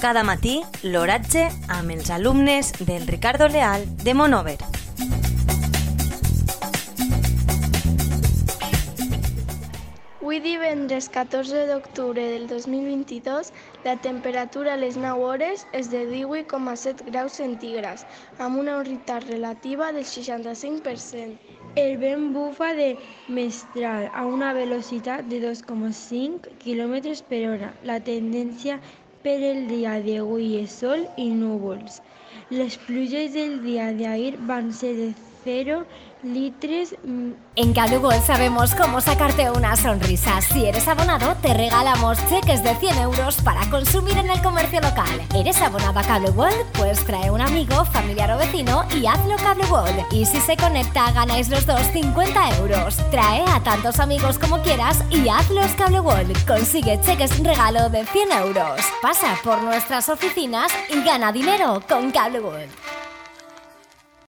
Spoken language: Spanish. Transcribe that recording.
cada matí l'oratge amb els alumnes del Ricardo Leal de Monover. Avui divendres 14 d'octubre del 2022, la temperatura a les 9 hores és de 18,7 graus centígrads, amb una humitat relativa del 65%. El vent bufa de mestral a una velocitat de 2,5 km per hora. La tendència per el dia d'avui és sol i núvols. Les pluges del dia d'ahir van ser de cero litres. Mm. En Cable sabemos cómo sacarte una sonrisa. Si eres abonado, te regalamos cheques de 100 euros para consumir en el comercio local. ¿Eres abonado a Cable Pues trae un amigo, familiar o vecino y hazlo Cable Y si se conecta, ganáis los dos 50 euros. Trae a tantos amigos como quieras y hazlos Cable Consigue cheques regalo de 100 euros. Pasa por nuestras oficinas y gana dinero con Cable